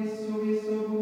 Isso isso